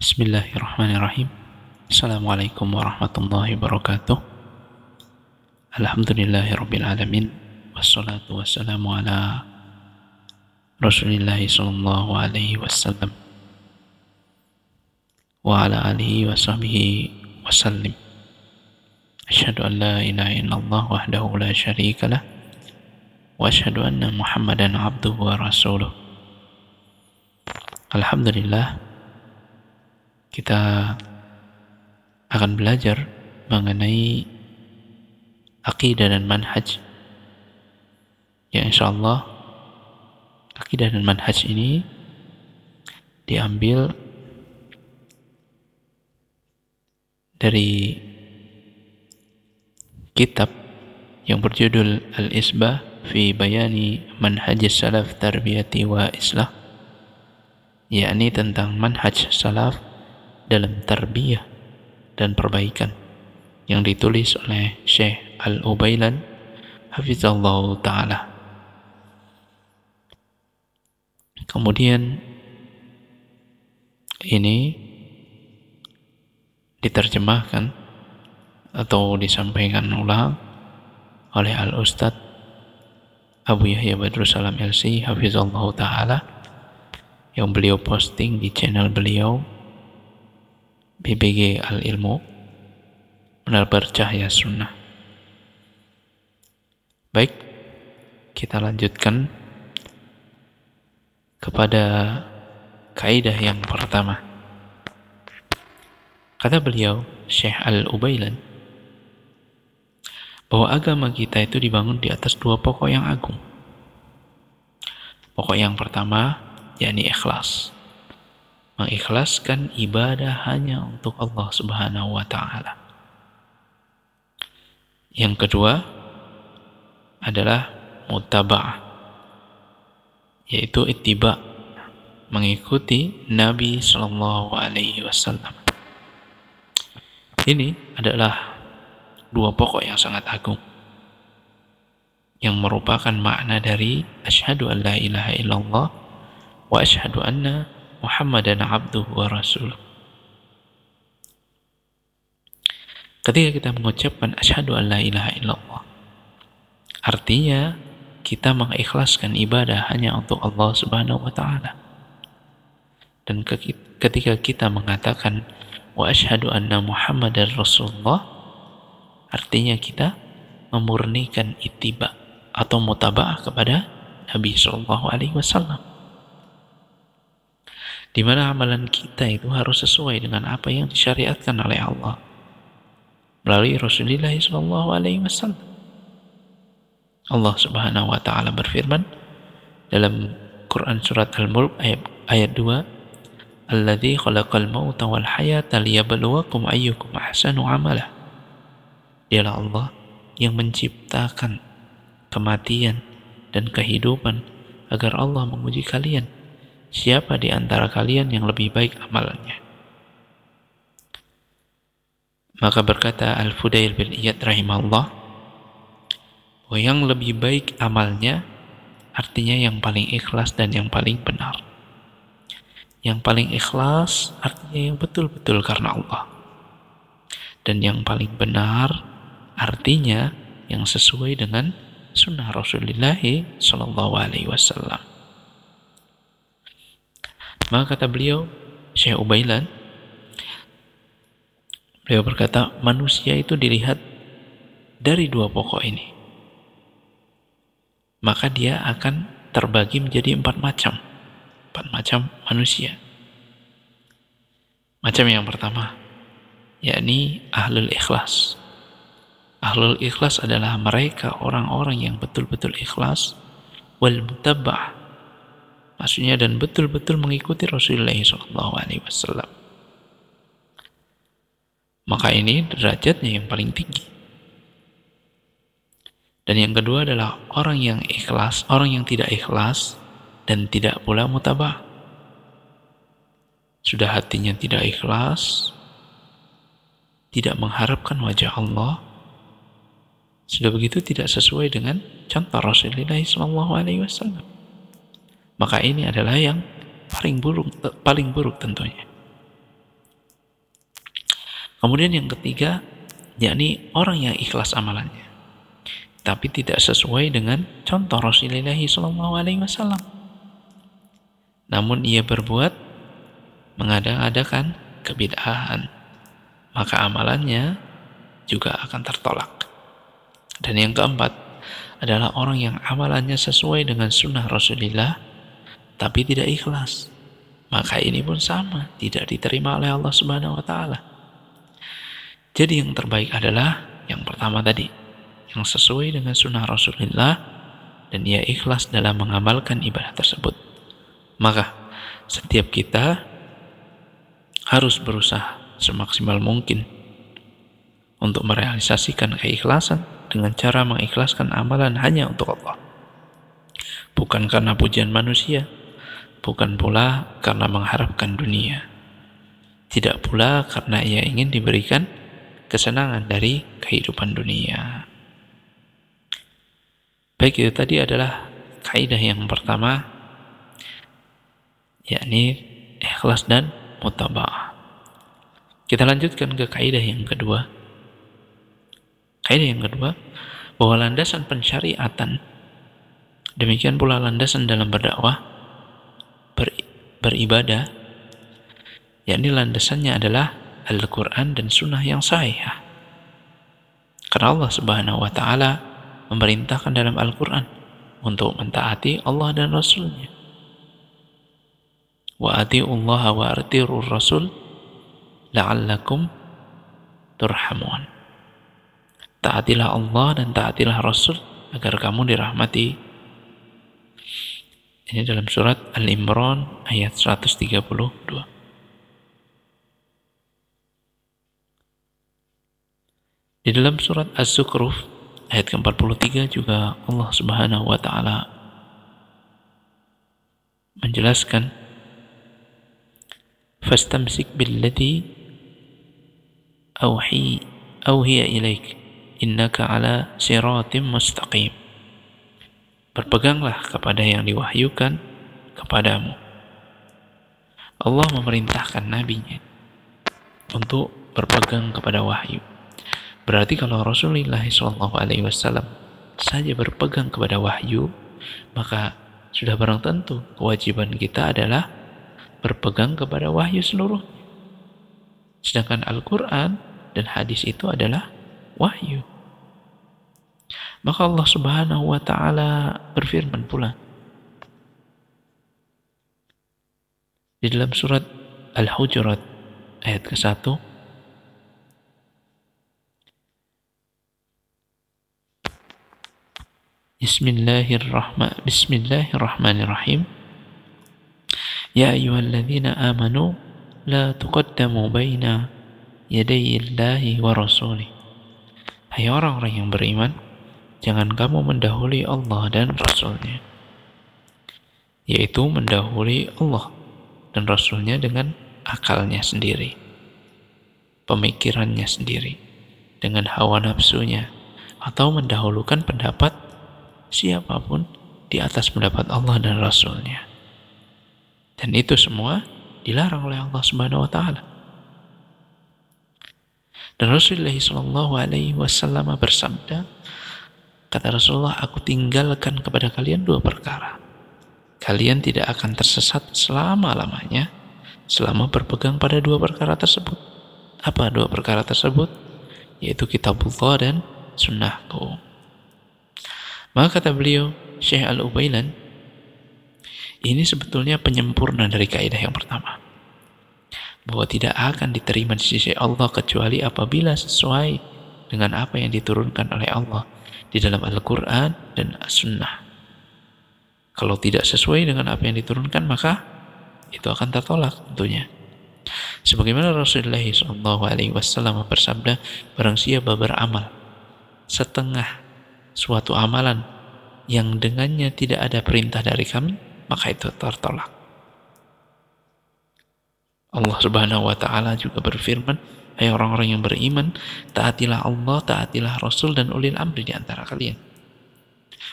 Bismillahirrahmanirrahim. Assalamualaikum warahmatullahi wabarakatuh. Alhamdulillahirabbil alamin wassalatu wassalamu ala Rasulillah sallallahu alaihi wasallam wa ala alihi wa sahbihi wasallim. Asyhadu an la ilaha illallah wahdahu la syarika lah wa asyhadu anna Muhammadan abduhu wa rasuluh. Alhamdulillah kita akan belajar mengenai akidah dan manhaj. Ya insya Allah akidah dan manhaj ini diambil dari kitab yang berjudul Al-Isbah fi Bayani Manhaj Salaf Tarbiyati wa Islah yakni tentang manhaj salaf dalam tarbiyah dan perbaikan yang ditulis oleh Syekh Al-Ubailan Hafizallahu Ta'ala. Kemudian ini diterjemahkan atau disampaikan ulang oleh Al-Ustadz Abu Yahya Badrussalam LC Hafizallahu Ta'ala yang beliau posting di channel beliau BBG Al-Ilmu Menebar Cahaya Sunnah Baik, kita lanjutkan kepada kaidah yang pertama. Kata beliau, Syekh Al-Ubailan, bahwa agama kita itu dibangun di atas dua pokok yang agung. Pokok yang pertama, yakni ikhlas mengikhlaskan ibadah hanya untuk Allah Subhanahu wa taala. Yang kedua adalah mutaba'ah yaitu ittiba mengikuti Nabi Shallallahu alaihi wasallam. Ini adalah dua pokok yang sangat agung yang merupakan makna dari asyhadu an la ilaha illallah wa asyhadu anna Muhammadan abduhu wa rasuluh. Ketika kita mengucapkan asyhadu an la ilaha illallah, artinya kita mengikhlaskan ibadah hanya untuk Allah Subhanahu wa taala. Dan ketika kita mengatakan wa asyhadu anna Muhammadar Rasulullah, artinya kita memurnikan ittiba atau mutaba'ah kepada Nabi Shallallahu alaihi wasallam di mana amalan kita itu harus sesuai dengan apa yang disyariatkan oleh Allah melalui Rasulullah Wasallam. Allah Subhanahu Wa Taala berfirman dalam Quran surat Al-Mulk ayat, ayat 2 Alladzi khalaqal mauta wal hayata liyabluwakum ayyukum ahsanu amala. Dialah Allah yang menciptakan kematian dan kehidupan agar Allah menguji kalian siapa di antara kalian yang lebih baik amalannya. Maka berkata Al-Fudail bin Iyad rahimahullah, bahwa yang lebih baik amalnya artinya yang paling ikhlas dan yang paling benar. Yang paling ikhlas artinya yang betul-betul karena Allah. Dan yang paling benar artinya yang sesuai dengan sunnah Rasulullah Sallallahu Alaihi Wasallam. Maka kata beliau, Syekh Ubailan, beliau berkata, manusia itu dilihat dari dua pokok ini. Maka dia akan terbagi menjadi empat macam. Empat macam manusia. Macam yang pertama, yakni ahlul ikhlas. Ahlul ikhlas adalah mereka orang-orang yang betul-betul ikhlas wal mutabah maksudnya dan betul-betul mengikuti Rasulullah SAW. Maka ini derajatnya yang paling tinggi. Dan yang kedua adalah orang yang ikhlas, orang yang tidak ikhlas dan tidak pula mutabah. Sudah hatinya tidak ikhlas, tidak mengharapkan wajah Allah, sudah begitu tidak sesuai dengan contoh Rasulullah SAW maka ini adalah yang paling buruk paling buruk tentunya Kemudian yang ketiga, yakni orang yang ikhlas amalannya, tapi tidak sesuai dengan contoh Rasulullah SAW. Namun ia berbuat mengada-adakan kebid'ahan, maka amalannya juga akan tertolak. Dan yang keempat adalah orang yang amalannya sesuai dengan sunnah Rasulullah, tapi tidak ikhlas. Maka ini pun sama, tidak diterima oleh Allah Subhanahu wa Ta'ala. Jadi yang terbaik adalah yang pertama tadi, yang sesuai dengan sunnah Rasulullah dan ia ikhlas dalam mengamalkan ibadah tersebut. Maka setiap kita harus berusaha semaksimal mungkin untuk merealisasikan keikhlasan dengan cara mengikhlaskan amalan hanya untuk Allah. Bukan karena pujian manusia, bukan pula karena mengharapkan dunia. Tidak pula karena ia ingin diberikan kesenangan dari kehidupan dunia. Baik itu tadi adalah kaidah yang pertama yakni ikhlas dan mutaba'ah. Kita lanjutkan ke kaidah yang kedua. Kaidah yang kedua bahwa landasan pensyariatan demikian pula landasan dalam berdakwah ber, beribadah yakni landasannya adalah Al-Quran dan Sunnah yang sahih. Karena Allah Subhanahu wa Ta'ala memerintahkan dalam Al-Quran untuk mentaati Allah dan Rasulnya. Wa Allah wa Rasul la'allakum turhamun. Taatilah Allah dan taatilah Rasul agar kamu dirahmati. Ini dalam surat Al-Imran ayat 132. Di dalam surat Az-Zukhruf ayat ke-43 juga Allah Subhanahu wa taala menjelaskan fastamsik billati auhi auhiya ilaik innaka ala siratim mustaqim berpeganglah kepada yang diwahyukan kepadamu Allah memerintahkan nabinya untuk berpegang kepada wahyu Berarti kalau Rasulullah SAW saja berpegang kepada wahyu, maka sudah barang tentu kewajiban kita adalah berpegang kepada wahyu seluruh. Sedangkan Al-Quran dan hadis itu adalah wahyu. Maka Allah Subhanahu wa taala berfirman pula. Di dalam surat Al-Hujurat ayat ke-1 Bismillahirrahmanirrahim Bismillahirrahmanirrahim. Ya ayyuhalladzina amanu La tuqaddamu baina yadayillahi wa rasuli Hai orang-orang yang beriman Jangan kamu mendahului Allah dan Rasulnya Yaitu mendahului Allah dan Rasulnya dengan akalnya sendiri Pemikirannya sendiri Dengan hawa nafsunya Atau mendahulukan pendapat siapa pun di atas pendapat Allah dan Rasulnya. Dan itu semua dilarang oleh Allah Subhanahu wa taala. Dan Rasulullah Shallallahu Alaihi Wasallam bersabda, kata Rasulullah, aku tinggalkan kepada kalian dua perkara. Kalian tidak akan tersesat selama lamanya, selama berpegang pada dua perkara tersebut. Apa dua perkara tersebut? Yaitu kitabullah dan sunnahku. Maka kata beliau, Syekh Al-Ubailan, ini sebetulnya penyempurna dari kaidah yang pertama. Bahwa tidak akan diterima di sisi Allah kecuali apabila sesuai dengan apa yang diturunkan oleh Allah di dalam Al-Quran dan As-Sunnah. Kalau tidak sesuai dengan apa yang diturunkan, maka itu akan tertolak tentunya. Sebagaimana Rasulullah SAW bersabda, barang siapa beramal setengah suatu amalan yang dengannya tidak ada perintah dari kami, maka itu tertolak. Allah Subhanahu wa taala juga berfirman, "Hai orang-orang yang beriman, taatilah Allah, taatilah Rasul dan ulil amri di antara kalian."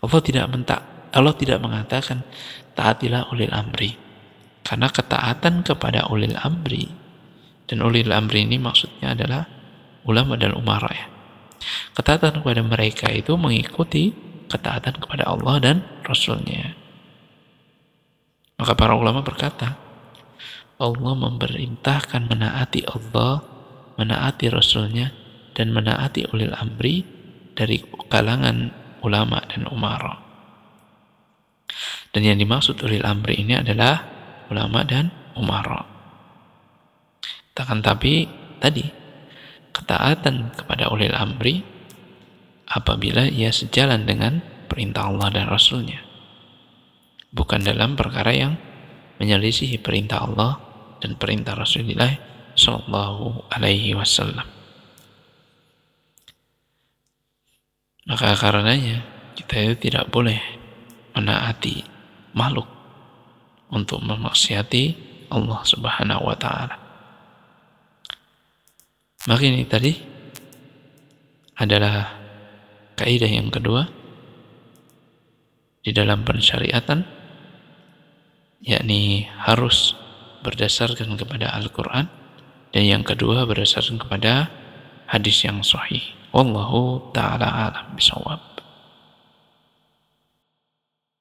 Allah tidak mentak, Allah tidak mengatakan taatilah ulil amri. Karena ketaatan kepada ulil amri Dan ulil amri ini maksudnya adalah ulama dan umara ya. Ketaatan kepada mereka itu mengikuti ketaatan kepada Allah dan Rasulnya. Maka para ulama berkata, Allah memerintahkan menaati Allah, menaati Rasulnya, dan menaati ulil amri dari kalangan ulama dan umara. Dan yang dimaksud ulil amri ini adalah ulama dan umara. Takkan tapi tadi ketaatan kepada ulil amri apabila ia sejalan dengan perintah Allah dan Rasulnya. Bukan dalam perkara yang menyelisihi perintah Allah dan perintah Rasulullah Shallallahu Alaihi Wasallam. Maka karenanya kita itu tidak boleh menaati makhluk untuk memaksiati Allah Subhanahu wa taala. Maka ini tadi adalah kaidah yang kedua di dalam pensyariatan yakni harus berdasarkan kepada Al-Qur'an dan yang kedua berdasarkan kepada hadis yang sahih. Wallahu taala alam bisawab.